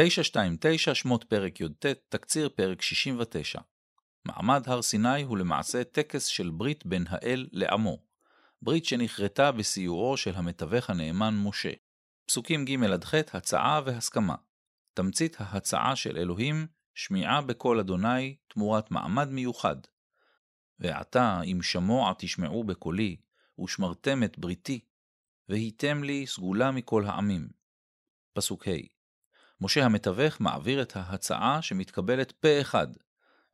929 שמות פרק י"ט, תקציר פרק 69. מעמד הר סיני הוא למעשה טקס של ברית בין האל לעמו, ברית שנכרתה בסיועו של המתווך הנאמן משה. פסוקים ג' עד ח' הצעה והסכמה. תמצית ההצעה של אלוהים, שמיעה בקול אדוני תמורת מעמד מיוחד. ועתה אם שמוע תשמעו בקולי, ושמרתם את בריתי, והייתם לי סגולה מכל העמים. פסוק ה' משה המתווך מעביר את ההצעה שמתקבלת פה אחד,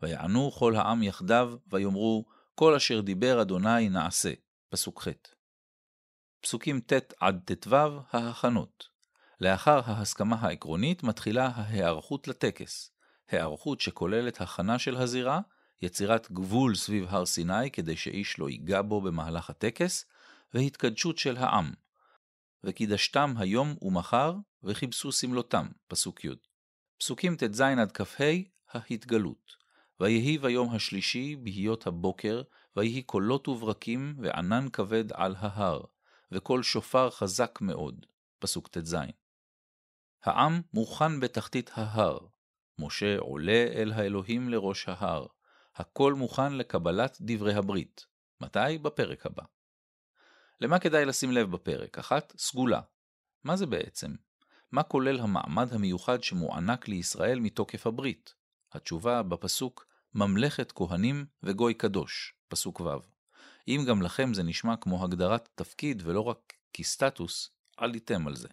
ויענו כל העם יחדיו, ויאמרו, כל אשר דיבר אדוני נעשה. פסוק ח'. פסוקים ט' עד ט"ו ההכנות. לאחר ההסכמה העקרונית מתחילה ההיערכות לטקס, היערכות שכוללת הכנה של הזירה, יצירת גבול סביב הר סיני כדי שאיש לא ייגע בו במהלך הטקס, והתקדשות של העם. וקידשתם היום ומחר, וכיבסו סמלותם, פסוק י'. פסוקים ט"ז עד כ"ה, ההתגלות. ויהי ביום השלישי בהיות הבוקר, ויהי קולות וברקים וענן כבד על ההר, וקול שופר חזק מאוד. פסוק ט"ז. העם מוכן בתחתית ההר. משה עולה אל האלוהים לראש ההר. הכל מוכן לקבלת דברי הברית. מתי? בפרק הבא. למה כדאי לשים לב בפרק? אחת, סגולה. מה זה בעצם? מה כולל המעמד המיוחד שמוענק לישראל מתוקף הברית? התשובה בפסוק ממלכת כהנים וגוי קדוש, פסוק ו'. אם גם לכם זה נשמע כמו הגדרת תפקיד ולא רק כסטטוס, עליתם על זה.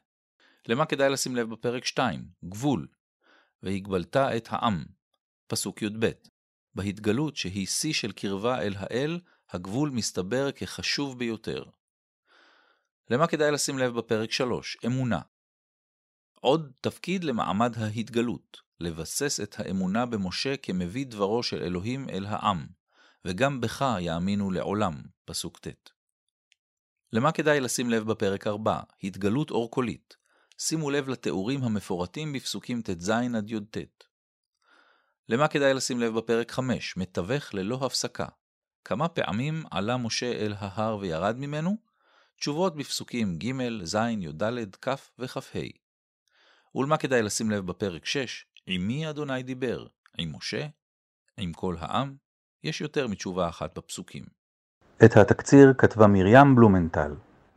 למה כדאי לשים לב בפרק 2? גבול. והגבלת את העם, פסוק י"ב. בהתגלות שהיא שיא של קרבה אל האל, הגבול מסתבר כחשוב ביותר. למה כדאי לשים לב בפרק 3? אמונה. עוד תפקיד למעמד ההתגלות, לבסס את האמונה במשה כמביא דברו של אלוהים אל העם, וגם בך יאמינו לעולם, פסוק ט'. למה כדאי לשים לב בפרק 4? התגלות אור קולית. שימו לב לתיאורים המפורטים בפסוקים ט"ז עד י"ט. למה כדאי לשים לב בפרק 5? מתווך ללא הפסקה. כמה פעמים עלה משה אל ההר וירד ממנו? תשובות בפסוקים ג', ז', י"ד, כ' וכ"ה. ולמה כדאי לשים לב בפרק 6? עם מי אדוני דיבר? עם משה? עם כל העם? יש יותר מתשובה אחת בפסוקים. את התקציר כתבה מרים בלומנטל.